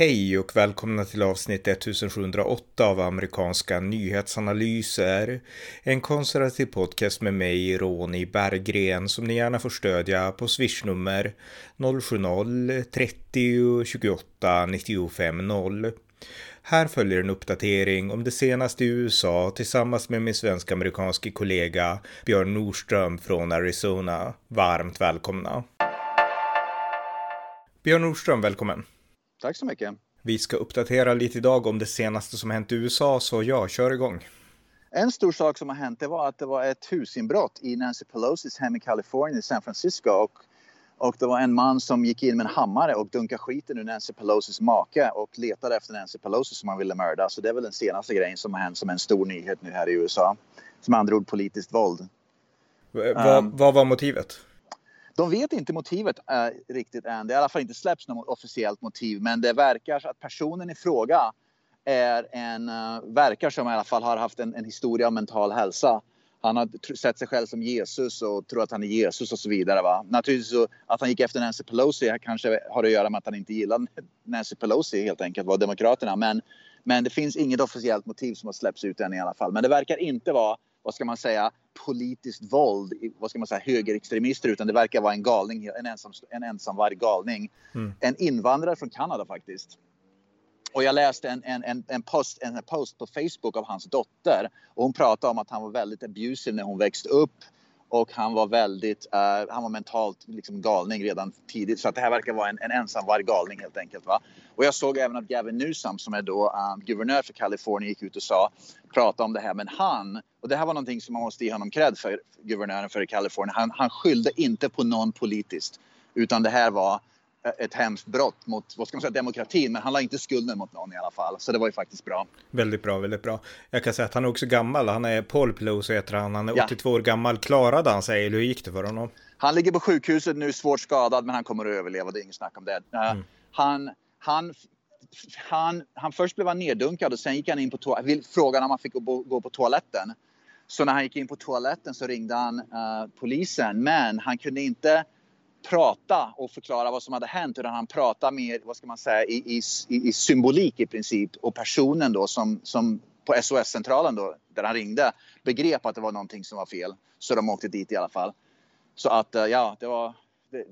Hej och välkomna till avsnitt 1708 av amerikanska nyhetsanalyser. En konservativ podcast med mig, Ronny Berggren, som ni gärna får stödja på swishnummer 070-30 28 95 0. Här följer en uppdatering om det senaste i USA tillsammans med min svensk-amerikanske kollega Björn Nordström från Arizona. Varmt välkomna! Björn Nordström, välkommen! Tack så mycket. Vi ska uppdatera lite idag om det senaste som hänt i USA, så ja, kör igång. En stor sak som har hänt det var att det var ett husinbrott i Nancy Pelosis hem i Kalifornien, i San Francisco. Och, och det var en man som gick in med en hammare och dunkade skiten ur Nancy Pelosis make och letade efter Nancy Pelosi som han ville mörda. Så det är väl den senaste grejen som har hänt som en stor nyhet nu här i USA. Som andra ord politiskt våld. V um, vad var motivet? De vet inte motivet äh, riktigt än. Det har i alla fall inte släppts något officiellt motiv, men det verkar att personen i fråga är en, äh, verkar som i alla fall har haft en, en historia av mental hälsa. Han har sett sig själv som Jesus och tror att han är Jesus och så vidare. Va? Naturligtvis så att han gick efter Nancy Pelosi kanske har att göra med att han inte gillar Nancy Pelosi helt enkelt, var Demokraterna. Men, men det finns inget officiellt motiv som har släppts ut än i alla fall. Men det verkar inte vara vad ska man säga, politiskt våld, vad ska man säga, högerextremister utan det verkar vara en galning, en, ensam, en ensamvarg galning. Mm. En invandrare från Kanada faktiskt. Och jag läste en, en, en, post, en post på Facebook av hans dotter och hon pratade om att han var väldigt abusive när hon växte upp och han var väldigt, uh, han var mentalt liksom galning redan tidigt. Så att det här verkar vara en, en ensamvarg galning helt enkelt. Va? Och jag såg även att Gavin Newsom som är då um, guvernör för Kalifornien gick ut och sa, pratade om det här. Men han, och det här var någonting som man måste ge honom cred för, guvernören för Kalifornien. Han, han skyllde inte på någon politiskt. Utan det här var ett hemskt brott mot vad ska man säga, demokratin. Men han la inte skulden mot någon i alla fall. Så det var ju faktiskt bra. Väldigt bra, väldigt bra. Jag kan säga att han är också gammal. Han är Paul Pelosi heter han. Han är ja. 82 år gammal. Klarade han sig? Eller hur gick det för honom? Han ligger på sjukhuset nu, svårt skadad, men han kommer att överleva. Det är inget snack om det. Mm. Han, han, han, han, först blev han neddunkad och sen gick han in på toaletten. Frågan om han fick gå, gå på toaletten. Så när han gick in på toaletten så ringde han uh, polisen. Men han kunde inte prata och förklara vad som hade hänt utan han pratade mer, vad ska man säga, i, i, i symbolik i princip. Och personen då som, som på SOS-centralen då, där han ringde, begrep att det var någonting som var fel. Så de åkte dit i alla fall. Så att eh, ja, det var... Det,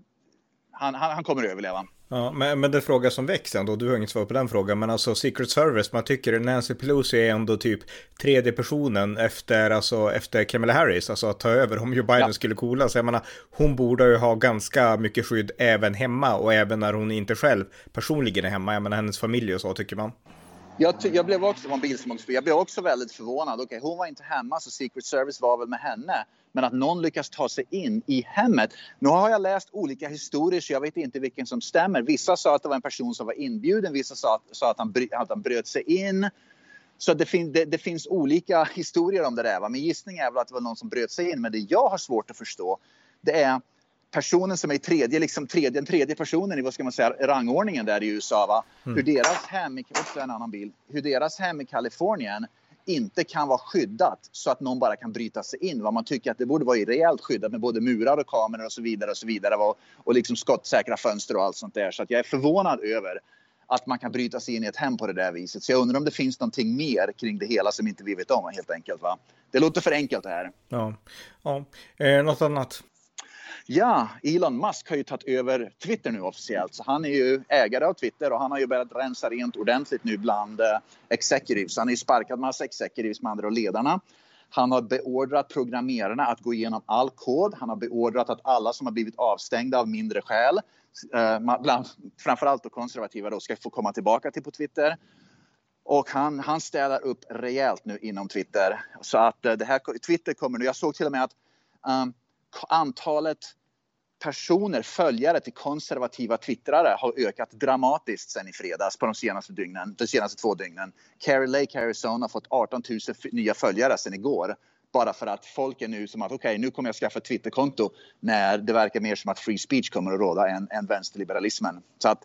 han, han, han kommer att överleva. Ja, men, men den fråga som väcks ändå, du har inget svar på den frågan, men alltså Secret Service, man tycker Nancy Pelosi är ändå typ tredje personen efter, alltså, efter Kamala Harris, alltså att ta över om Joe Biden ja. skulle coola. Så jag menar, hon borde ju ha ganska mycket skydd även hemma och även när hon inte själv personligen är hemma, jag menar hennes familj och så tycker man. Jag, jag blev också, jag blev också väldigt förvånad. okay, hon var inte hemma så Secret Service var väl med henne. Men att någon lyckas ta sig in i hemmet. Nu har jag läst olika historier så jag vet inte vilken som stämmer. Vissa sa att det var en person som var inbjuden, vissa sa att, sa att, han, att han bröt sig in. Så det, fin det, det, finns olika historier om det där. Va? Min gissning är väl att det var någon som bröt sig in. Men det jag har svårt att förstå det är personen som är i tredje, liksom tredje, den tredje personen i vad ska man säga, rangordningen där i USA. Va? Mm. Hur deras hem, också en annan bild, hur deras hem i Kalifornien inte kan vara skyddat så att någon bara kan bryta sig in. Vad man tycker att det borde vara rejält skyddat med både murar och kameror och så vidare och så vidare och, och liksom skottsäkra fönster och allt sånt där. Så att jag är förvånad över att man kan bryta sig in i ett hem på det där viset. Så jag undrar om det finns någonting mer kring det hela som inte vi vet om helt enkelt. Va? Det låter för enkelt det här. Ja, ja. Eh, något annat? Ja, Elon Musk har ju tagit över Twitter nu officiellt. Så han är ju ägare av Twitter och han har ju börjat rensa rent ordentligt nu bland eh, executives. Han har ju sparkat massa executives med andra och ledarna. Han har beordrat programmerarna att gå igenom all kod. Han har beordrat att alla som har blivit avstängda av mindre skäl, eh, bland, framförallt då konservativa, då, ska få komma tillbaka till på Twitter. Och han, han städar upp rejält nu inom Twitter. Så att eh, det här, Twitter kommer nu, jag såg till och med att um, antalet personer, följare till konservativa twittrare har ökat dramatiskt sen i fredags på de senaste dygnen, de senaste två dygnen. Carrie Lake, Arizona har fått 18 000 nya följare sen igår. Bara för att folk är nu som att okej, okay, nu kommer jag skaffa ett Twitterkonto när det verkar mer som att free speech kommer att råda än, än vänsterliberalismen. Så att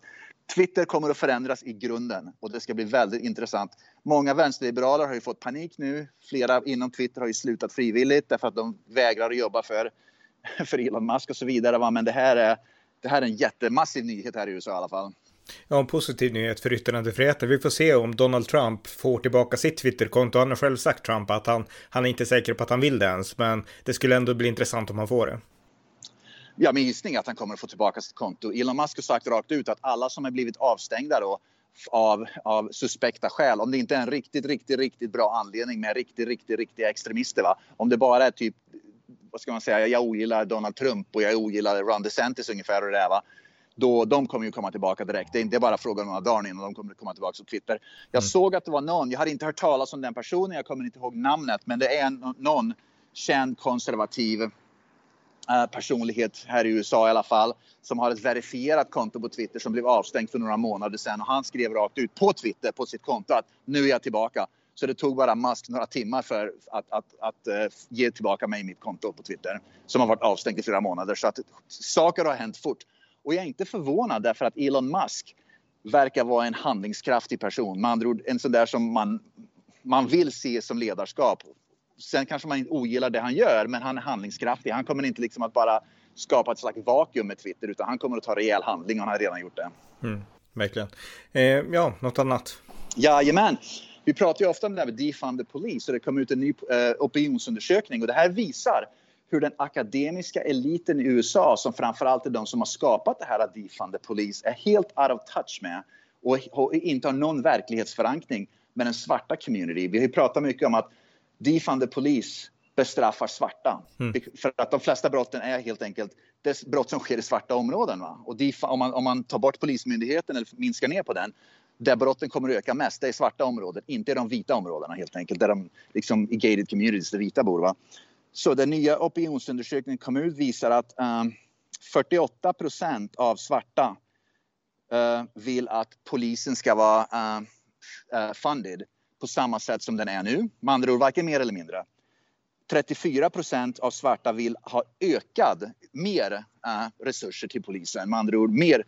Twitter kommer att förändras i grunden och det ska bli väldigt intressant. Många vänsterliberaler har ju fått panik nu. Flera inom Twitter har ju slutat frivilligt därför att de vägrar att jobba för för Elon Musk och så vidare. Va? Men det här, är, det här är en jättemassiv nyhet här i USA i alla fall. Ja, en positiv nyhet för yttrandefriheten. Vi får se om Donald Trump får tillbaka sitt Twitterkonto. Han har själv sagt, Trump, att han, han är inte säker på att han vill det ens, men det skulle ändå bli intressant om han får det. Ja, min gissning är att han kommer att få tillbaka sitt konto. Elon Musk har sagt rakt ut att alla som har blivit avstängda då av, av suspekta skäl, om det inte är en riktigt, riktigt, riktigt bra anledning med riktigt, riktigt, riktiga extremister. Va? Om det bara är typ, vad ska man säga, jag ogillar Donald Trump och jag ogillar Ron DeSantis ungefär och det är, va? Då, de kommer ju komma tillbaka direkt. Det är inte bara frågan om några dagar innan de kommer komma tillbaka på Twitter. Jag mm. såg att det var någon, jag hade inte hört talas om den personen, jag kommer inte ihåg namnet, men det är någon känd konservativ uh, personlighet här i USA i alla fall, som har ett verifierat konto på Twitter som blev avstängt för några månader sedan och han skrev rakt ut på Twitter på sitt konto att nu är jag tillbaka. Så det tog bara Musk några timmar för att, att, att uh, ge tillbaka mig mitt konto på Twitter som har varit avstängt i flera månader. Så att saker har hänt fort. Och jag är inte förvånad därför att Elon Musk verkar vara en handlingskraftig person. Med andra ord en sån där som man, man vill se som ledarskap. Sen kanske man inte ogillar det han gör, men han är handlingskraftig. Han kommer inte liksom att bara skapa ett slags vakuum med Twitter, utan han kommer att ta rejäl handling och han har redan gjort det. Mm, verkligen. Eh, ja, något annat? Jajamän. Vi pratar ju ofta om det här med defund the police och det kom ut en ny eh, opinionsundersökning och det här visar hur den akademiska eliten i USA, som framförallt är de som har skapat det här defund the police, är helt out of touch med och, inte har någon verklighetsförankring med den svarta community. Vi har pratat mycket om att defund the police bestraffar svarta. Mm. För att de flesta brotten är helt enkelt brott som sker i svarta områden. Va? Och om, man, om man tar bort Polismyndigheten eller minskar ner på den, där brotten kommer att öka mest, det är svarta områden, inte i de vita områdena helt enkelt, där de liksom i gated communities, där vita bor. Va? Så den nya opinionsundersökningen kom ut visar att ehm, um, 48 procent av svarta uh, vill att polisen ska vara uh, uh, funded på samma sätt som den är nu. Med andra ord, varken mer eller mindre. 34 procent av svarta vill ha ökad, mer uh, resurser till polisen. Med andra ord, mer,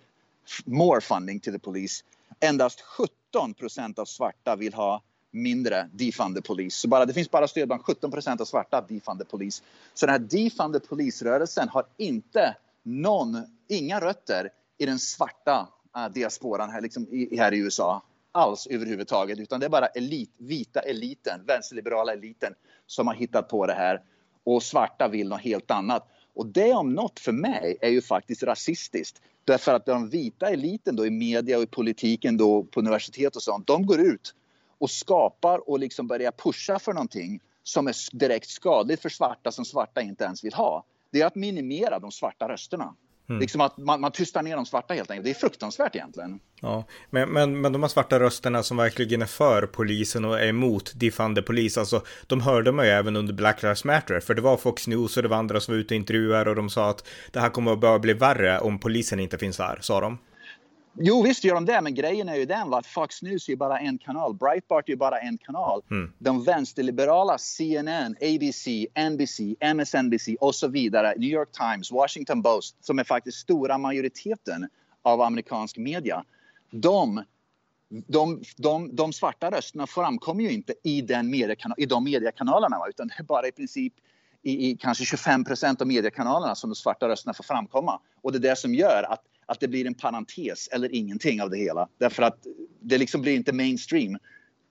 more funding till the police. Endast 17 procent av svarta vill ha mindre defund the police. Så bara, det finns bara stöd bland 17 procent av svarta defund the police. Så den här defund the police-rörelsen har inte någon, inga rötter i den svarta uh, diasporan här, liksom i, här i USA alls överhuvudtaget utan det är bara elit, vita eliten, vänsterliberala eliten som har hittat på det här och svarta vill något helt annat. Och det om något för mig är ju faktiskt rasistiskt. Därför att den vita eliten då i media och i politiken då på universitet och sånt, de går ut och skapar och liksom börjar pusha för någonting som är direkt skadligt för svarta som svarta inte ens vill ha. Det är att minimera de svarta rösterna. Mm. Liksom att man, man tystar ner de svarta helt enkelt. Det är fruktansvärt egentligen. Ja, men, men, men de här svarta rösterna som verkligen är för polisen och är emot defund polis, alltså de hörde man ju även under Black Lives Matter, för det var Fox News och det var andra som var ute och intervjuade och de sa att det här kommer att börja bli värre om polisen inte finns där, sa de. Jo visst gör de det, men grejen är ju den att Fox News är bara en kanal. Breitbart är bara en kanal. Mm. De vänsterliberala CNN, ABC, NBC, MSNBC och så vidare, New York Times, Washington Post, som är faktiskt stora majoriteten av amerikansk media. De, de, de, de svarta rösterna framkommer ju inte i, den mediekanal, i de mediekanalerna, utan det är bara i princip i, i kanske 25 procent av mediekanalerna som de svarta rösterna får framkomma. Och det är det som gör att att det blir en parentes eller ingenting av det hela. Därför att det liksom blir inte mainstream.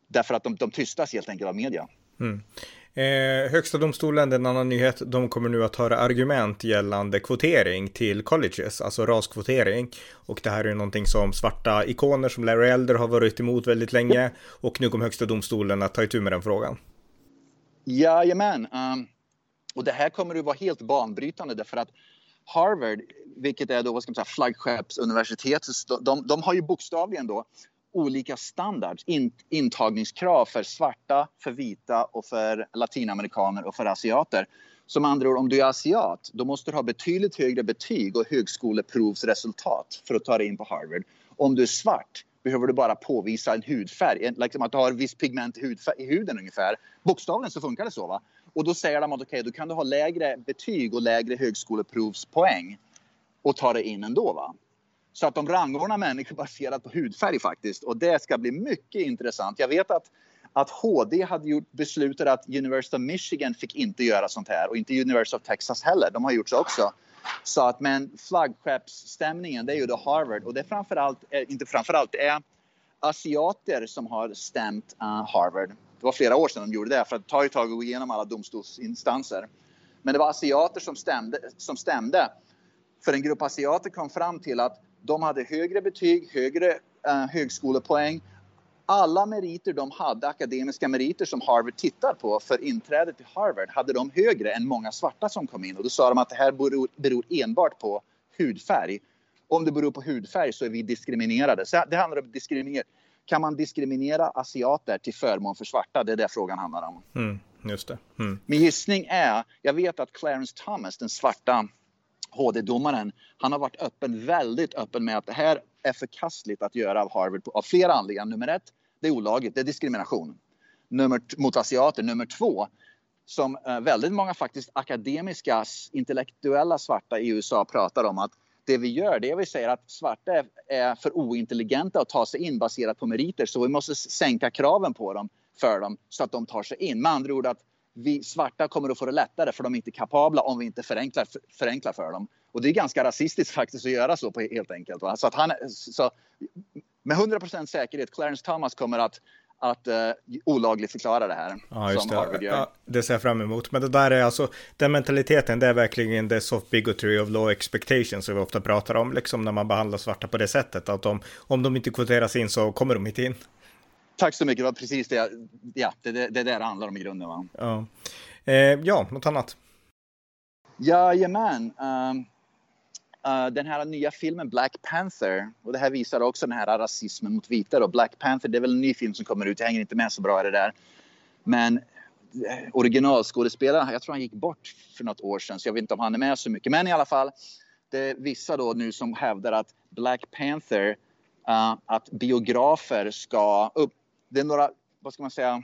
Därför att de, de tystas helt enkelt av media. Mm. Eh, högsta domstolen, en annan nyhet, de kommer nu att höra argument gällande kvotering till colleges, alltså raskvotering. Och det här är någonting som svarta ikoner som Larry Elder har varit emot väldigt länge. Och nu kommer högsta domstolen att ta itu med den frågan. Jajamän. Um, och det här kommer att vara helt banbrytande därför att Harvard, vilket är då vad ska man säga, flaggskeppsuniversitetet, de, de har ju bokstavligen då olika standards, in, intagningskrav för svarta, för vita och för latinamerikaner och för asiater. Som andra ord, om du är asiat, då måste du ha betydligt högre betyg och högskoleprovsresultat för att ta dig in på Harvard. Om du är svart behöver du bara påvisa en hudfärg, liksom att du har viss pigment i, i huden ungefär. Bokstavligen så funkar det så. Va? Och då säger de att okej, okay, då kan du ha lägre betyg och lägre högskoleprovspoäng och ta dig in ändå. Va? Så att de rangordnar människor baserat på hudfärg faktiskt. Och det ska bli mycket intressant. Jag vet att, att HD hade gjort beslutat att University of Michigan fick inte göra sånt här och inte University of Texas heller. De har gjort så också. Så att men flaggskeppsstämningen det är ju då Harvard och det är framförallt, eh, inte framförallt, det är asiater som har stämt uh, Harvard. Det var flera år sedan de gjorde det för det tar ju ett tag att gå igenom alla domstolsinstanser. Men det var asiater som stämde, som stämde. För en grupp asiater kom fram till att de hade högre betyg, högre uh, högskolepoäng. Alla meriter de hade, akademiska meriter som Harvard tittar på för inträde till Harvard, hade de högre än många svarta som kom in. Och då sa de att det här beror, beror enbart på hudfärg. Om det beror på hudfärg så är vi diskriminerade. Så det handlar om diskriminering. Kan man diskriminera asiater till förmån för svarta? Det är det frågan handlar om. Mm, just det. Mm. Min gissning är, jag vet att Clarence Thomas, den svarta HD-domaren, han har varit öppen, väldigt öppen med att det här är förkastligt att göra av Harvard av flera anledningar. Nummer ett, det är olagligt, det är diskrimination. Nummer, mot asiater. Nummer två, som eh, väldigt många faktiskt akademiska, intellektuella svarta i USA pratar om att det vi gör det är att vi säger att svarta är för ointelligenta att ta sig in baserat på meriter så vi måste sänka kraven på dem för dem så att de tar sig in. Med andra ord att vi svarta kommer att få det lättare för de är inte kapabla om vi inte förenklar, förenklar för dem. Och det är ganska rasistiskt faktiskt att göra så på helt enkelt. Va? Så att han, så med 100% säkerhet, Clarence Thomas kommer att att uh, olagligt förklara det här. Ja, just det. Ja, det ser jag fram emot. Men det där är alltså, den mentaliteten, det är verkligen the soft bigotry of low expectations som vi ofta pratar om, liksom när man behandlar svarta på det sättet, att de, om de inte kvoteras in så kommer de inte in. Tack så mycket, det var precis det, ja, det, det, det är det det handlar om i grunden. Va? Ja, eh, ja något annat? Jajamän. Um, uh, den här nya filmen Black Panther, och det här visar också den här rasismen mot vita. Då. Black Panther, det är väl en ny film som kommer ut, jag hänger inte med så bra i det där. Men eh, originalskådespelaren, jag tror han gick bort för något år sedan, så jag vet inte om han är med så mycket. Men i alla fall, det är vissa då nu som hävdar att Black Panther, uh, att biografer ska upp, det är några, vad ska man säga,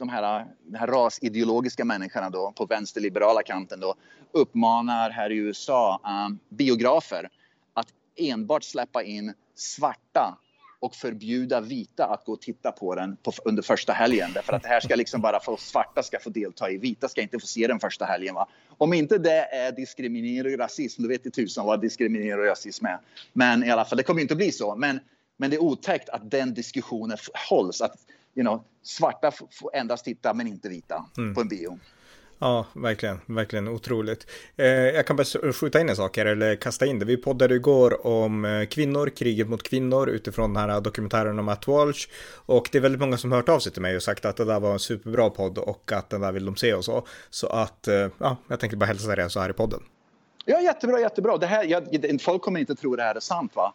de här, de här rasideologiska människorna då på vänsterliberala kanten då uppmanar här i USA um, biografer att enbart släppa in svarta och förbjuda vita att gå och titta på den på, under första helgen. Därför att det här ska liksom bara få svarta ska få delta i, vita ska inte få se den första helgen. Va? Om inte det är diskriminering och rasism, då vet det tusan vad diskriminering och rasism är. Men i alla fall, det kommer inte att bli så. Men, men det är otäckt att den diskussionen hålls. Att you know, svarta får endast titta men inte vita mm. på en bio. Ja, verkligen, verkligen otroligt. Eh, jag kan bara skjuta in en sak här, eller kasta in det. Vi poddade igår om eh, kvinnor, kriget mot kvinnor utifrån den här dokumentären om Matt Walsh. Och det är väldigt många som hört av sig till mig och sagt att det där var en superbra podd och att den där vill de se och så. Så att, eh, ja, jag tänkte bara hälsa det så här i podden. Ja, jättebra, jättebra. Det här, jag, folk kommer inte tro det här är sant, va?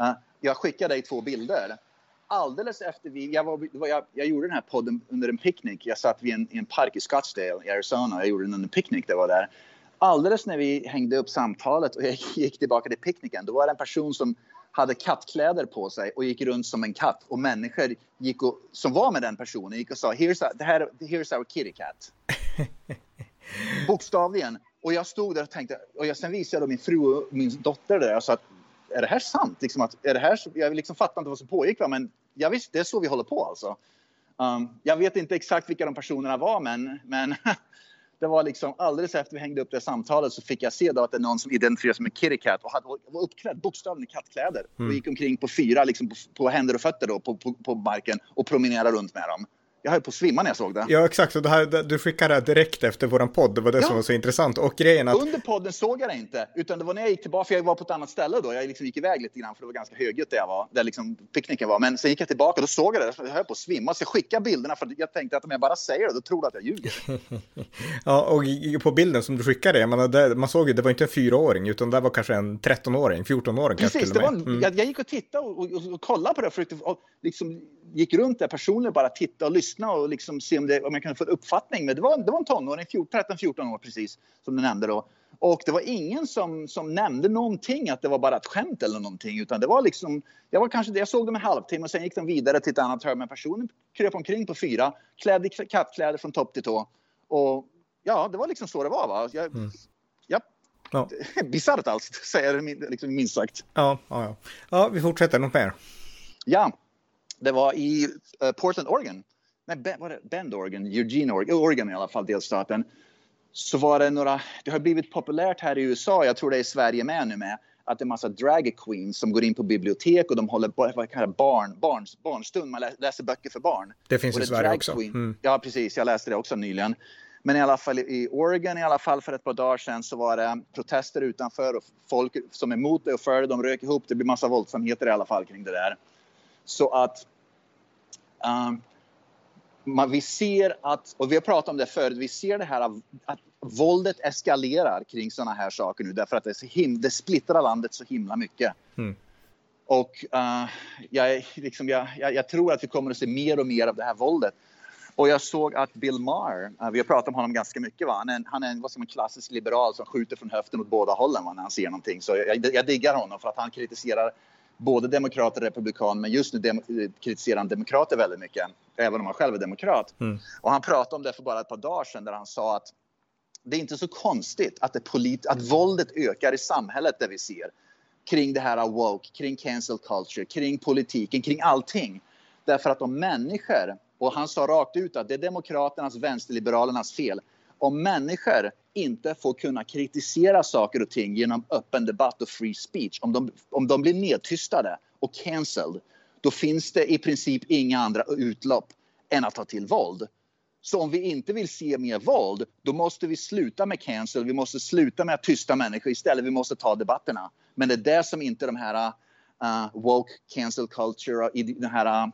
Uh, jag skickar dig två bilder alldeles efter vi, jag, var, jag, jag, gjorde den här podden under en picknick. Jag satt vid en, i en park i Scottsdale i Arizona. Jag gjorde den under en picknick, det var där. Alldeles när vi hängde upp samtalet och jag gick tillbaka till picknicken, då var det en person som hade kattkläder på sig och gick runt som en katt och människor gick och, som var med den personen gick och sa here's, a, det här, here's our kitty cat. Bokstavligen. Och jag stod där och tänkte, och jag, sen visade jag min fru och min dotter där och sa att är det här sant? Liksom att, är det här, jag liksom fattar inte vad som pågick, va? men ja, visst, det är så vi håller på alltså. Um, jag vet inte exakt vilka de personerna var, men, men det var liksom alldeles efter vi hängde upp det samtalet så fick jag se då att det är någon som identifierades som en kitty cat och hade, var uppklädd bokstavligen i kattkläder mm. och gick omkring på fyra liksom på, på händer och fötter då på, på, på marken och promenerade runt med dem jag höll på att svimma när jag såg det. Ja, exakt. Och det här, du skickade det direkt efter våran podd. Det var det ja. som var så intressant. Och grejen att... Under podden såg jag det inte, utan det var när jag gick tillbaka, för jag var på ett annat ställe då. Jag liksom gick iväg lite grann, för det var ganska högljutt där jag var, där liksom picknicken var. Men sen gick jag tillbaka, då såg jag det. Jag höll på att svimma. Så jag skickade bilderna, för jag tänkte att om jag bara säger det, då tror du att jag ljuger. ja, och på bilden som du skickade, jag menar, det, man såg ju, det var inte en fyraåring, utan det var kanske en 13-åring, 14-åring Precis, det var en, mm. jag, jag, gick och tittade och, och, och kollade på det, för att liksom gick runt där personligen bara titta och lyssna och liksom se om, det, om jag kunde få en uppfattning. Men det var, det var en tonåring, 13-14 år precis, som du nämnde då. Och det var ingen som, som nämnde någonting, att det var bara ett skämt eller någonting. Utan det var liksom, jag, var kanske, jag såg dem en halvtimme och sen gick de vidare till ett annat hörn. Men personen kröp omkring på fyra, klädd i kattkläder från topp till tå. Och ja, det var liksom så det var. Va? Jag, mm. ja, ja. Bisarrt allt, säger jag liksom, minst sagt. Ja, ja, ja. ja, vi fortsätter. Något mer? Ja, det var i uh, Portland, Oregon. Nej, ben, var det Bend, Oregon, Eugene, Oregon, Oregon i alla fall, delstaten. så var det några, det har blivit populärt här i USA, jag tror det är i Sverige med nu med, att det är massa drag queens som går in på bibliotek och de håller vad kallar barn, barns, barnstund, man läser böcker för barn. Det finns i Sverige också. Mm. Ja, precis, jag läste det också nyligen. Men i alla fall i Oregon i alla fall för ett par dagar sedan så var det protester utanför och folk som är emot det och för det, de rök ihop. Det blir massa våldsamheter i alla fall kring det där. Så att um, man, vi ser att, och vi har pratat om det förut, vi ser det här att, att våldet eskalerar kring sådana här saker nu därför att det, him, det splittrar landet så himla mycket. Mm. Och uh, jag, liksom, jag, jag, jag, tror att vi kommer att se mer och mer av det här våldet. Och jag såg att Bill Maher, uh, vi har pratat om honom ganska mycket, va? han är en, han är en, vad ska man, klassisk liberal som skjuter från höften åt båda hållen va? när han ser någonting. Så jag, jag diggar honom för att han kritiserar både demokrater och republikaner, men just nu kritiserar han demokrater väldigt mycket, även om han själv är demokrat. Mm. Och han pratade om det för bara ett par dagar sedan där han sa att det är inte så konstigt att, det att våldet ökar i samhället där vi ser kring det här woke, kring cancel culture, kring politiken, kring allting. Därför att om människor, och han sa rakt ut att det är demokraternas, vänsterliberalernas fel, om människor inte får kunna kritisera saker och ting genom öppen debatt och free speech, om de, om de blir nedtystade och cancelled, då finns det i princip inga andra utlopp än att ta till våld. Så om vi inte vill se mer våld, då måste vi sluta med cancel, vi måste sluta med att tysta människor istället, vi måste ta debatterna. Men det är det som inte de här uh, woke cancel culture, den här uh,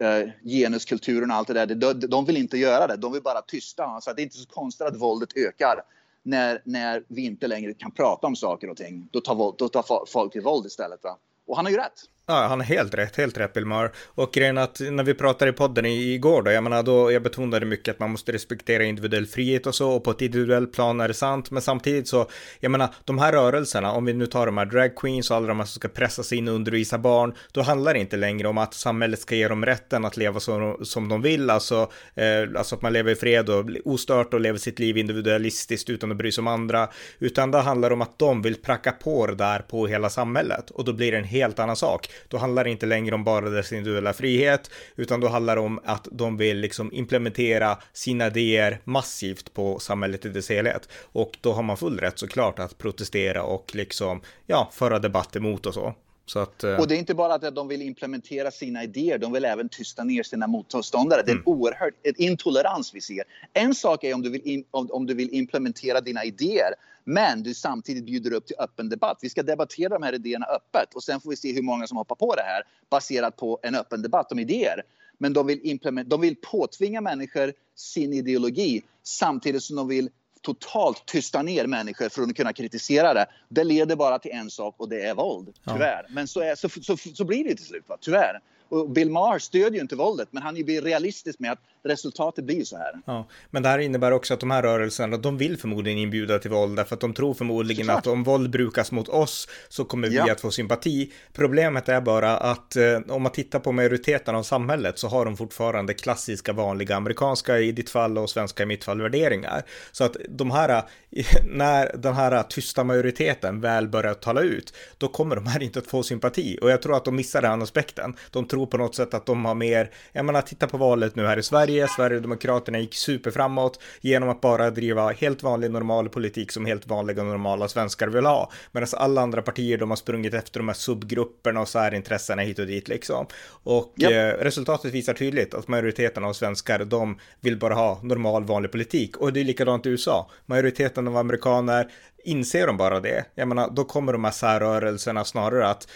Eh, genuskulturen och allt det där, de, de vill inte göra det, de vill bara tysta. Så det är inte så konstigt att våldet ökar när, när vi inte längre kan prata om saker och ting. Då tar, då tar folk till våld istället. Va? Och han har ju rätt. Ja, han har helt rätt, helt rätt Bill Maher. Och grejen att när vi pratade i podden igår då, jag menar då, jag betonade mycket att man måste respektera individuell frihet och så, och på ett individuellt plan är det sant, men samtidigt så, jag menar, de här rörelserna, om vi nu tar de här drag queens och alla de här som ska pressas in och undervisa barn, då handlar det inte längre om att samhället ska ge dem rätten att leva som, som de vill, alltså, eh, alltså att man lever i fred och ostört och lever sitt liv individualistiskt utan att bry sig om andra, utan det handlar om att de vill pracka på det där på hela samhället, och då blir det en helt annan sak. Då handlar det inte längre om bara dess individuella frihet, utan då handlar det om att de vill liksom implementera sina idéer massivt på samhället i dess helhet. Och då har man full rätt såklart att protestera och liksom, ja, föra debatt emot och så. Att, uh... Och det är inte bara att de vill implementera sina idéer, de vill även tysta ner sina motståndare. Det är en mm. oerhört en intolerans vi ser. En sak är om du, vill in, om, om, du vill implementera dina idéer, men du samtidigt bjuder upp till öppen debatt. Vi ska debattera de här idéerna öppet och sen får vi se hur många som hoppar på det här baserat på en öppen debatt om idéer. Men de vill, implement, de vill påtvinga människor sin ideologi samtidigt som de vill totalt tysta ner människor för att kunna kritisera det. Det leder bara till en sak och det är våld, tyvärr. Ja. Men så, är, så, så, så, blir det till slut, va? tyvärr. Och Bill Maher stödjer ju inte våldet, men han blir realistisk med att resultatet blir så här. Ja, men det här innebär också att de här rörelserna, de vill förmodligen inbjuda till våld, därför att de tror förmodligen Såklart. att om våld brukas mot oss så kommer vi ja. att få sympati. Problemet är bara att eh, om man tittar på majoriteten av samhället så har de fortfarande klassiska vanliga amerikanska i ditt fall och svenska i mitt fall värderingar. Så att de här, när den här tysta majoriteten väl börjar tala ut, då kommer de här inte att få sympati. Och jag tror att de missar den aspekten. De tror på något sätt att de har mer, jag menar titta på valet nu här i Sverige, Sverige. Sverigedemokraterna gick superframåt genom att bara driva helt vanlig normal politik som helt vanliga normala svenskar vill ha. Medan alla andra partier de har sprungit efter de här subgrupperna och särintressena hit och dit liksom. Och yep. eh, resultatet visar tydligt att majoriteten av svenskar de vill bara ha normal vanlig politik. Och det är likadant i USA. Majoriteten av amerikaner Inser de bara det, jag menar, då kommer de här särrörelserna snarare att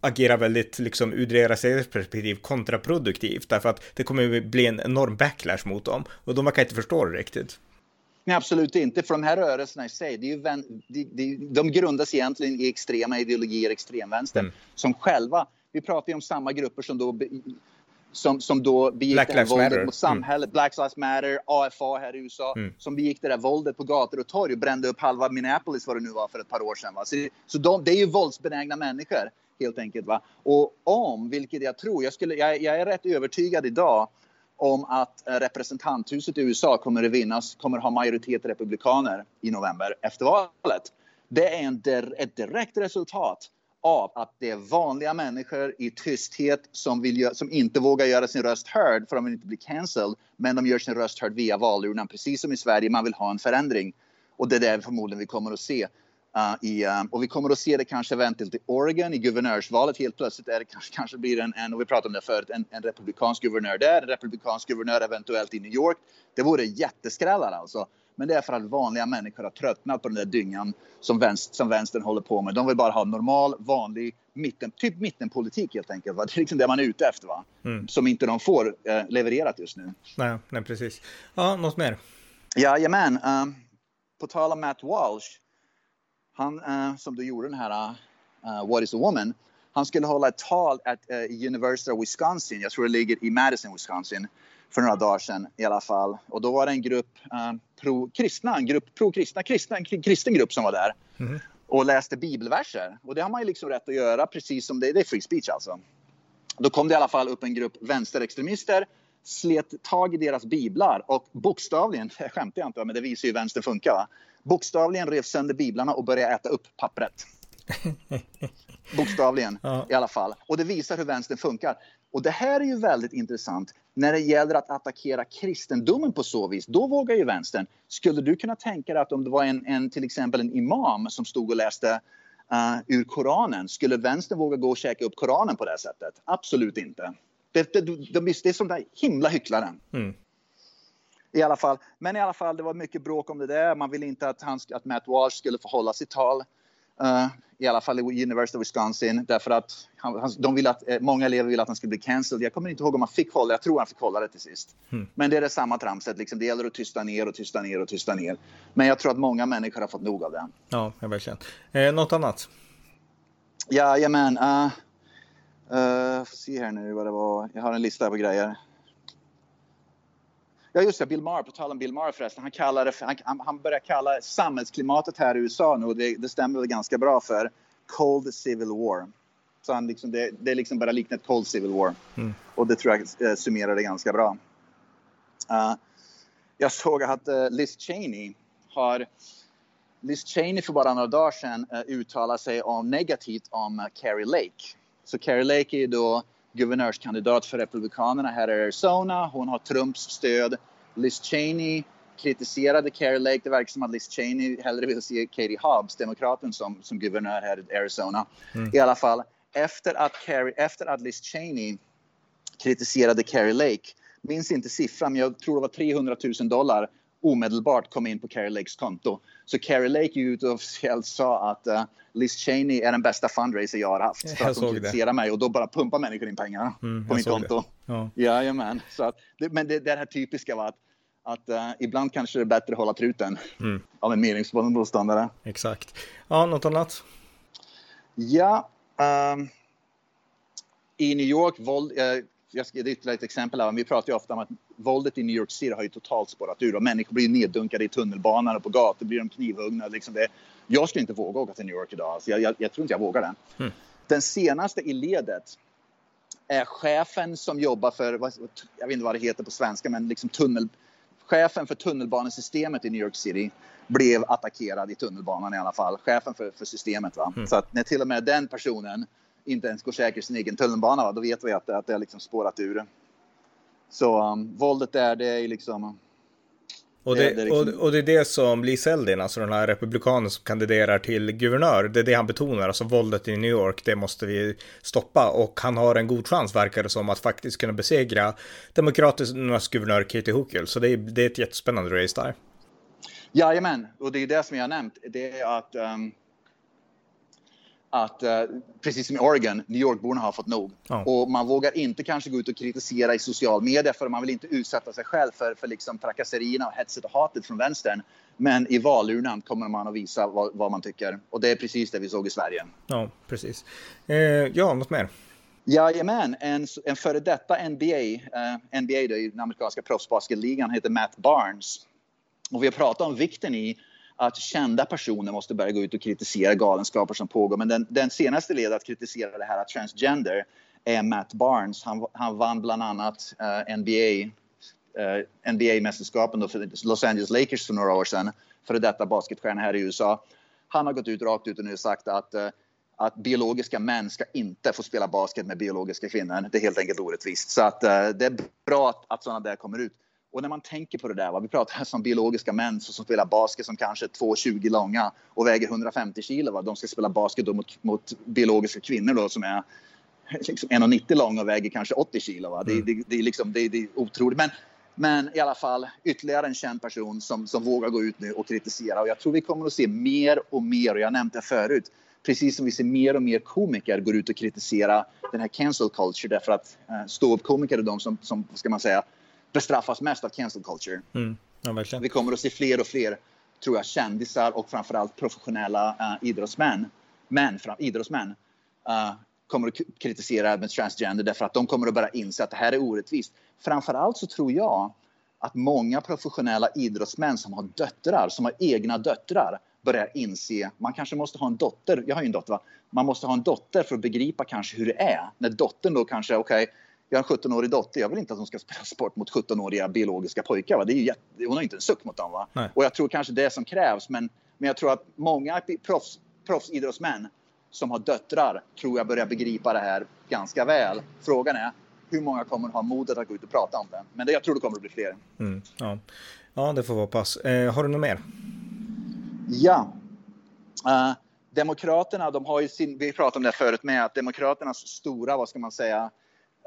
agera väldigt, liksom, ur deras eget perspektiv kontraproduktivt, därför att det kommer bli en enorm backlash mot dem och de kan inte förstå det riktigt. Nej, absolut inte. För de här rörelserna i sig, det är ju vän, de, de, de grundas egentligen i extrema ideologier, extremvänster, mm. som själva, vi pratar ju om samma grupper som då som, som då begick Black det här våldet Matter. mot samhället. Mm. Black Lives Matter, AFA här i USA, mm. som begick det där våldet på gator och torg och brände upp halva Minneapolis vad det nu var för ett par år sedan. Va? Så, så de, det är ju våldsbenägna människor helt enkelt. Va? Och om, vilket jag tror, jag, skulle, jag, jag är rätt övertygad idag om att eh, representanthuset i USA kommer att vinnas, kommer att ha majoritet republikaner i november efter valet. Det är en, ett direkt resultat av att det är vanliga människor i tysthet som, vill, som inte vågar göra sin röst hörd för de vill inte bli cancelled. Men de gör sin röst hörd via valurnan, precis som i Sverige. Man vill ha en förändring. Och det är det förmodligen vi kommer att se. Uh, i, uh, och vi kommer att se det kanske eventuellt i Oregon i guvernörsvalet. Helt plötsligt är det kanske, kanske blir en, en och vi pratade om det förut, en, en republikansk guvernör där, en republikansk guvernör eventuellt i New York. Det vore jätteskrällar alltså. Men det är för att vanliga människor har tröttnat på den där dyngan som, vänster, som vänstern håller på med. De vill bara ha normal, vanlig, mitten, typ mittenpolitik helt enkelt. Va? Det är liksom det man är ute efter va? Mm. Som inte de får eh, levererat just nu. Nej, nej, precis. Ja, något mer? Jajamän. Um, på tal om Matt Walsh. Han uh, som du gjorde den här uh, What is a woman. Han skulle hålla ett tal at uh, University of Wisconsin. Jag tror det ligger i Madison, Wisconsin för några dagar sedan i alla fall. Och då var det en grupp uh, pro-kristna, en grupp pro-kristna, kristna, en kristen grupp som var där. Mm. Och läste bibelverser. Och det har man ju liksom rätt att göra precis som det, det är free speech alltså. Då kom det i alla fall upp en grupp vänsterextremister slet tag i deras biblar och bokstavligen, det skämtar jag inte men det visar ju hur vänster funkar. Va? Bokstavligen rev sönder biblarna och började äta upp pappret. Bokstavligen ja. i alla fall. Och det visar hur vänstern funkar. Och det här är ju väldigt intressant när det gäller att attackera kristendomen på så vis. Då vågar ju vänstern. Skulle du kunna tänka dig att om det var en, en till exempel en imam som stod och läste uh, ur Koranen, skulle vänstern våga gå och käka upp Koranen på det sättet? Absolut inte. Det, det, det, det är som den himla hycklaren. Mm. I alla fall. Men i alla fall, det var mycket bråk om det där. Man ville inte att, han, att Matt Walsh skulle få hålla sitt tal. Uh, I alla fall i University of Wisconsin. Därför att han, de ville att, eh, många elever ville att han skulle bli cancelled. Jag kommer inte ihåg om han fick hålla Jag tror han fick hålla det till sist. Mm. Men det är det samma tramset. Liksom. Det gäller att tysta ner och tysta ner och tysta ner. Men jag tror att många människor har fått nog av det. Ja, verkligen. Eh, något annat? Ja, jajamän. Uh, uh, får se här nu vad det var. Jag har en lista på grejer. Ja just det, Bill Maher, på tal om Bill Maher förresten. Han, kallar det, han, han börjar kalla samhällsklimatet här i USA nu och det, det stämmer väl ganska bra för Cold Civil War. Så han liksom, det, det är liksom bara liknat Cold Civil War. Mm. Och det tror jag eh, summerar det ganska bra. Uh, jag såg att uh, Liz Cheney har Liz Cheney för bara några dagar sedan uh, uttalade sig om negativt om uh, Carrie Lake. Så Carrie Lake är då guvernörskandidat för Republikanerna här i Arizona. Hon har Trumps stöd. Liz Cheney kritiserade Carrie Lake. Det verkar som att Liz Cheney hellre vill se Katie Hobbs, demokraten, som, som guvernör här i Arizona. Mm. I alla fall, efter att, Carrie, efter att Liz Cheney kritiserade Carrie Lake, minns inte siffran, men jag tror det var 300 000 dollar omedelbart kom in på Carrie Lakes konto. Så Carrie Lake gick ut och officiellt sa att uh, Liz Cheney är den bästa fundraiser jag har haft. För att hon kritiserar mig och då bara pumpar människor in pengar mm, på mitt konto. Det. Ja. Jajamän. Så att, men det, det här typiska var att, att uh, ibland kanske det är bättre att hålla truten mm. av en meningsmotståndare. Exakt. Ja, något annat? Ja. Um, I New York, våld, uh, jag ska ge ytterligare ett exempel här. Vi pratar ju ofta om att våldet i New York City har ju totalt spårat ur och människor blir neddunkade i tunnelbanan och på gator blir de knivhuggna. Liksom det. Jag skulle inte våga åka till New York idag. Alltså jag, jag, jag tror inte jag vågar det. Mm. Den senaste i ledet är chefen som jobbar för, jag vet inte vad det heter på svenska, men liksom tunnel, chefen för tunnelbanesystemet i New York City blev attackerad i tunnelbanan i alla fall. Chefen för, för systemet. Va? Mm. Så att när till och med den personen inte ens går säker sin egen tunnelbana, va? då vet vi att, att det har liksom spårat ur. Så um, våldet där, det är liksom... Och det, det, det liksom... och, och, det är det som Lee Zeldin, alltså den här republikanen som kandiderar till guvernör, det är det han betonar, alltså våldet i New York, det måste vi stoppa. Och han har en god chans, verkar det som, att faktiskt kunna besegra demokraternas guvernör Katie Hochul, så det är, det är ett jättespännande race där. Jajamän, och det är det som jag har nämnt, det är att um att eh, precis som i Oregon, New York-borna har fått nog. Ja. Och man vågar inte kanske gå ut och kritisera i social media för man vill inte utsätta sig själv för, för liksom trakasserierna och hetset och hatet från vänstern. Men i valurnan kommer man att visa vad, vad, man tycker. Och det är precis det vi såg i Sverige. Ja, precis. Eh, ja, något mer? Jajamän, en, en före detta NBA, eh, NBA det är den amerikanska proffsbasketligan, heter Matt Barnes. Och vi har pratat om vikten i att kända personer måste börja gå ut och kritisera galenskaper som pågår. Men den, den senaste ledet att kritisera det här att transgender är Matt Barnes. Han, han vann bland annat eh, uh, NBA, uh, eh, NBA-mästerskapen för Los Angeles Lakers för några år sedan. Före detta basketstjärna här i USA. Han har gått ut rakt ut och nu sagt att uh, att biologiska män ska inte få spela basket med biologiska kvinnor. Det är helt enkelt orättvist. Så att, uh, det är bra att, att sådana där kommer ut. Och när man tänker på det där, va? vi pratar här som biologiska män som spelar basket som kanske är 2,20 långa och väger 150 kilo. Va? De ska spela basket mot, mot biologiska kvinnor då, som är liksom 1,90 långa och väger kanske 80 kilo. Va? Mm. Det, det, det, är liksom, det, det är otroligt. Men, men i alla fall ytterligare en känd person som, som vågar gå ut nu och kritisera. Och jag tror vi kommer att se mer och mer, och jag nämnde det förut, precis som vi ser mer och mer komiker går ut och kritisera den här cancel culture därför att uh, ståuppkomiker är de som, som, ska man säga, bestraffas mest av cancel culture. Mm. Ja, vi kommer att se fler och fler, tror jag, kändisar och framförallt professionella uh, idrottsmän, män, fram, idrottsmän, uh, kommer att kritisera med transgender därför att de kommer att börja inse att det här är orättvist. Framförallt så tror jag att många professionella idrottsmän som har döttrar, som har egna döttrar, börjar inse, man kanske måste ha en dotter, jag har ju en dotter va? Man måste ha en dotter för att begripa kanske hur det är. När dottern då kanske, okej, okay, jag har en 17-årig dotter, jag vill inte att hon ska spela sport mot 17-åriga biologiska pojkar. Va? Det är jätte, hon har inte en suck mot dem. Va? Nej. Och jag tror kanske det som krävs, men, men jag tror att många proffs, proffsidrottsmän som har döttrar tror jag börjar begripa det här ganska väl. Frågan är hur många kommer ha modet att gå ut och prata om det. Men det, jag tror det kommer att bli fler. Mm, ja. ja, det får vara pass. Eh, har du något mer? Ja. Uh, Demokraterna, de har ju sin, vi pratade om det förut med, att Demokraternas stora, vad ska man säga,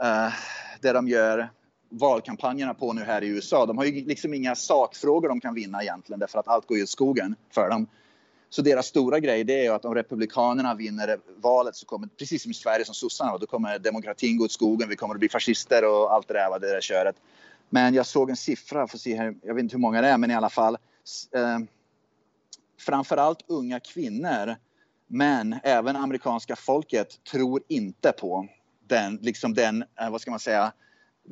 eh, det de gör valkampanjerna på nu här i USA, de har ju liksom inga sakfrågor de kan vinna egentligen därför att allt går ju i skogen för dem. Så deras stora grej det är ju att om Republikanerna vinner valet så kommer, precis som i Sverige som sossarna, då kommer demokratin gå åt skogen, vi kommer att bli fascister och allt det där, det där köret. Men jag såg en siffra, får se här, jag vet inte hur många det är, men i alla fall. Eh, framförallt unga kvinnor, men även amerikanska folket tror inte på den, liksom den, eh, vad ska man säga,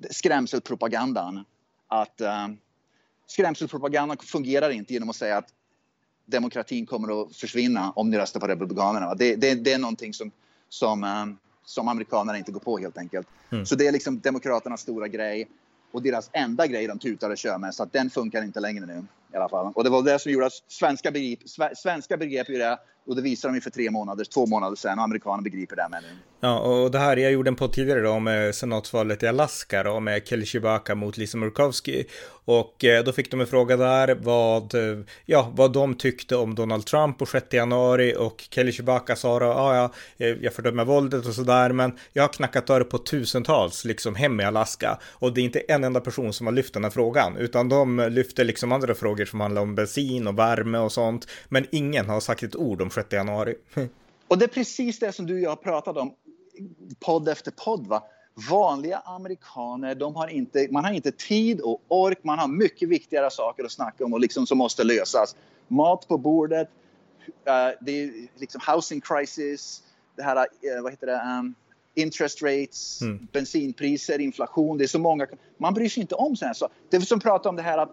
skrämselpropagandan. Att eh, skrämselpropagandan fungerar inte genom att säga att demokratin kommer att försvinna om ni röstar på Republikanerna. Det, det, det är någonting som, som, eh, som amerikanerna inte går på helt enkelt. Mm. Så det är liksom Demokraternas stora grej och deras enda grej de tutar och kör med. Så att den funkar inte längre nu i alla fall. Och det var det som gjorde att svenska begrep, svenska begrep ju det och det visade de ju för tre månader, två månader sedan och amerikanerna begriper det här med nu. Ja, och det här, jag gjorde en podd tidigare då med eh, senatsvalet i Alaska då med Kelly Chewbacca mot Lisa Murkowski. Och eh, då fick de en fråga där vad, eh, ja, vad de tyckte om Donald Trump på 6 januari och Kelly Chewbacca sa då, ah, ja, ja, jag fördömer våldet och sådär, men jag har knackat dörr på tusentals liksom hem i Alaska och det är inte en enda person som har lyft den här frågan, utan de lyfter liksom andra frågor som handlar om bensin och värme och sånt, men ingen har sagt ett ord om 6 januari. och det är precis det som du och jag har pratat om podd efter podd. Va? Vanliga amerikaner, de har inte, man har inte tid och ork. Man har mycket viktigare saker att snacka om och liksom som måste lösas. Mat på bordet, uh, det är liksom housing crisis, det här, uh, vad heter det, um, interest rates, mm. bensinpriser, inflation. Det är så många. Man bryr sig inte om sådana saker. Det är som pratar om det här att,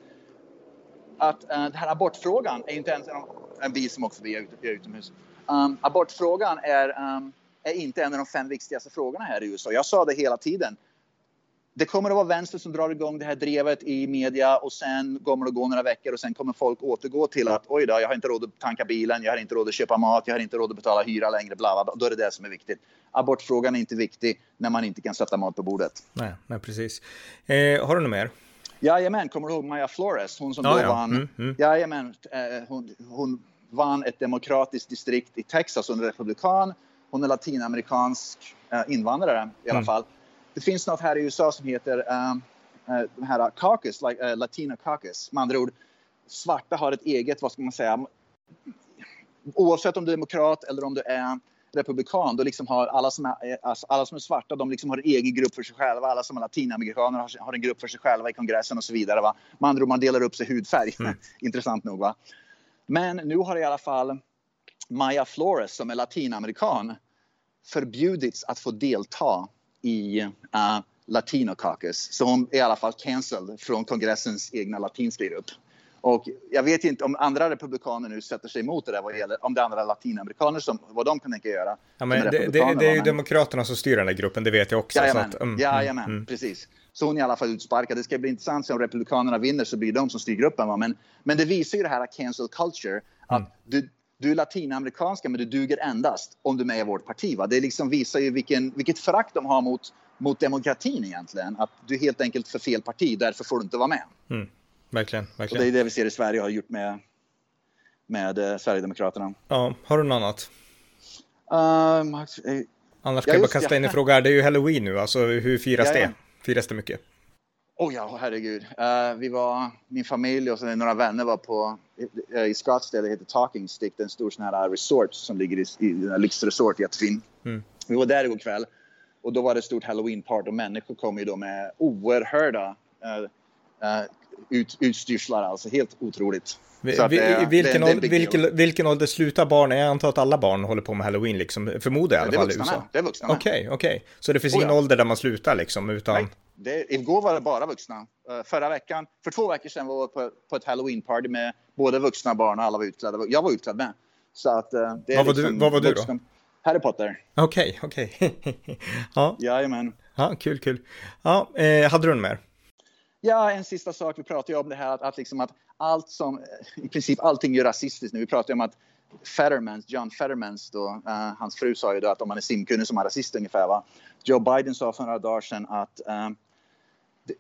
att uh, den här abortfrågan är inte ens en, en bil som åker förbi utomhus. Um, abortfrågan är um, är inte en av de fem viktigaste frågorna här i USA. Jag sa det hela tiden. Det kommer att vara vänster som drar igång det här drevet i media och sen kommer det att gå några veckor och sen kommer folk återgå till att oj då, jag har inte råd att tanka bilen, jag har inte råd att köpa mat, jag har inte råd att betala hyra längre, bla bla. Då är det det som är viktigt. Abortfrågan är inte viktig när man inte kan sätta mat på bordet. Nej, nej precis. Eh, har du något mer? Jajamän, kommer du ihåg Maya Flores? Hon som ah, då ja. vann. Mm, mm. Jajamän, eh, hon, hon vann ett demokratiskt distrikt i Texas under republikan hon är latinamerikansk uh, invandrare i alla mm. fall. Det finns något här i USA som heter um, uh, den här caucus, like, uh, Latino caucus. Med andra ord, svarta har ett eget, vad ska man säga, oavsett om du är demokrat eller om du är republikan, då liksom har alla som är, alltså alla som är svarta, de liksom har en egen grupp för sig själva. Alla som är latinamerikaner har, har en grupp för sig själva i kongressen och så vidare. Va? Med andra ord, man delar upp sig hudfärg. Mm. Intressant nog. Va? Men nu har i alla fall Maya Flores som är latinamerikan förbjudits att få delta i uh, Latino Caucus. Så hon är i alla fall cancelled från kongressens egna latinska grupp. Och jag vet inte om andra republikaner nu sätter sig emot det där vad gäller om det är andra latinamerikaner som vad de kan tänka göra. Ja, men det, det, det, är ju Demokraterna som styr den här gruppen, det vet jag också. Jajamän, att, mm, jajamän mm, precis. Så hon är i alla fall utsparkad. Det ska bli intressant om republikanerna vinner så blir det de som styr gruppen. Va? Men, men det visar ju det här cancel culture. Att mm. du, du är latinamerikanska men du duger endast om du är med i vårt parti. Va? Det liksom visar ju vilken, vilket förakt de har mot, mot demokratin egentligen. Att du är helt enkelt för fel parti, därför får du inte vara med. Mm. Verkligen, verkligen. Och det är det vi ser i Sverige har gjort med, med eh, Sverigedemokraterna. Ja, har du något annat? Um, Annars kan jag bara kasta in en fråga. Det är ju halloween nu, alltså hur firas ja, det? Firas det mycket? Oh ja, herregud. Uh, vi var, min familj och så några vänner var på, uh, i Scottsdale, det heter Talking Stick, en stor sån här resort som ligger i, i lyxresort, jättefin. Mm. Vi var där igår kväll och då var det ett stort halloween-party och människor kom ju då med oerhörda uh, ut, utstyrslar, alltså helt otroligt. Vi, att, vi, vilken, det, ålder, vilken, vilken ålder slutar barn? Jag antar att alla barn håller på med halloween, liksom, förmodar jag i alla fall i USA. Det är vuxna Okej, okej. Okay, okay. Så det finns oh, ingen ja. ålder där man slutar liksom, utan... Nej, det, igår var det bara vuxna. Uh, förra veckan, för två veckor sedan var jag på, på ett halloween-party med både vuxna och barn och alla var utklädda. Jag var utklädd med. Så att, uh, det vad, var liksom du, vad var du då? Harry Potter. Okej, okay, okej. Okay. ja. Jajamän. Ja, kul, kul. Ja, eh, hade du något mer? Ja, en sista sak. Vi pratar ju om det här att, att, liksom att allt som, i princip allting är rasistiskt nu. Vi pratar ju om att Fettermans, John Fettermans då, uh, hans fru sa ju då att om man är simkunnig som är rasist ungefär va. Joe Biden sa för några dagar sedan att, uh,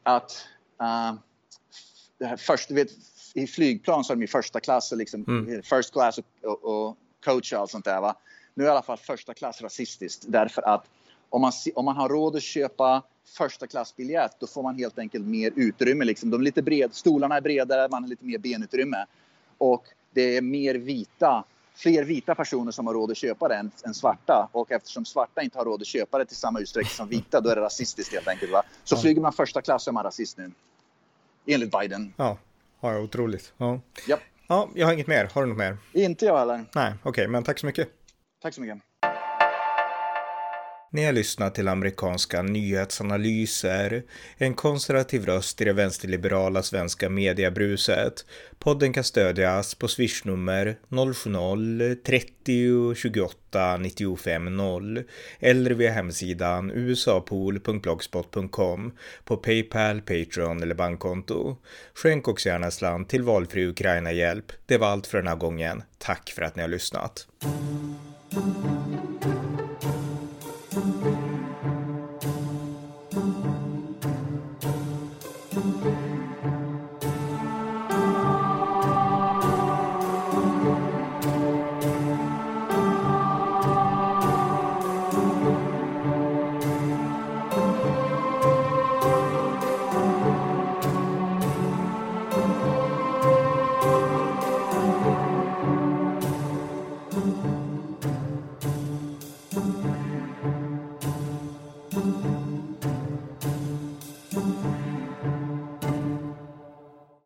att uh, först, du vet, i flygplan så är de i första klass, liksom, mm. first class och, och, och coach och allt sånt där va. Nu är i alla fall första klass rasistiskt därför att om man, om man har råd att köpa första klassbiljett då får man helt enkelt mer utrymme. Liksom. De är lite bred, stolarna är bredare, man har lite mer benutrymme. Och det är mer vita, fler vita personer som har råd att köpa det än, än svarta. Och eftersom svarta inte har råd att köpa det till samma utsträckning som vita då är det rasistiskt helt enkelt. Va? Så flyger man första klass så är man rasist nu. Enligt Biden. Ja, ja otroligt. Ja. Yep. ja, jag har inget mer. Har du något mer? Inte jag heller. Nej, okej, okay, men tack så mycket. Tack så mycket. Ni har lyssnat till amerikanska nyhetsanalyser, en konservativ röst i det vänsterliberala svenska mediebruset. Podden kan stödjas på swishnummer 070-30 28 95 0 eller via hemsidan usapool.blogspot.com på Paypal, Patreon eller bankkonto. Skänk också gärna slant till valfri Ukraina-hjälp. Det var allt för den här gången. Tack för att ni har lyssnat. Thank you.